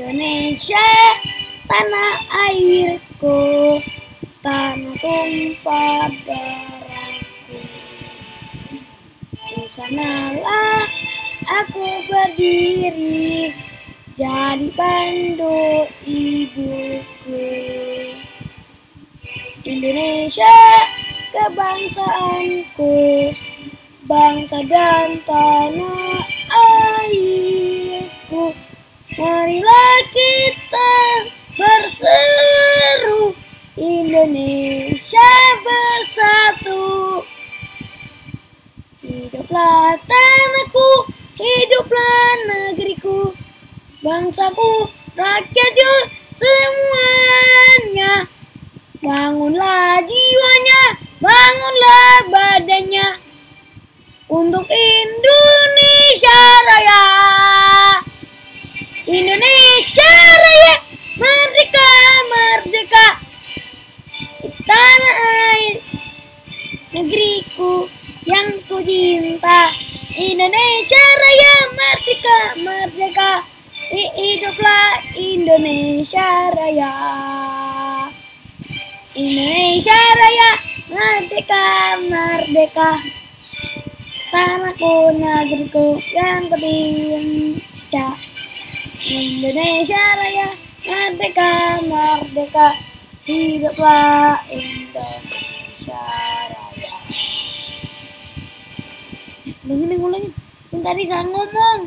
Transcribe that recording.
Indonesia tanah airku tanah tumpah darahku di sanalah aku berdiri jadi pandu ibuku. Indonesia kebangsaanku bangsa dan tanah airku Indonesia bersatu. Hiduplah tanahku hiduplah negeriku bangsaku rakyatku semuanya. Bangunlah jiwanya bangunlah badannya untuk Indonesia Raya. Indonesia Raya merdeka cinta Indonesia Raya merdeka merdeka. Hiduplah Indonesia Raya. Indonesia Raya merdeka merdeka. Tanahku negeriku yang cinta Indonesia Raya merdeka merdeka. Hiduplah Indonesia ulangin ulangin. Yang tadi saya ngomong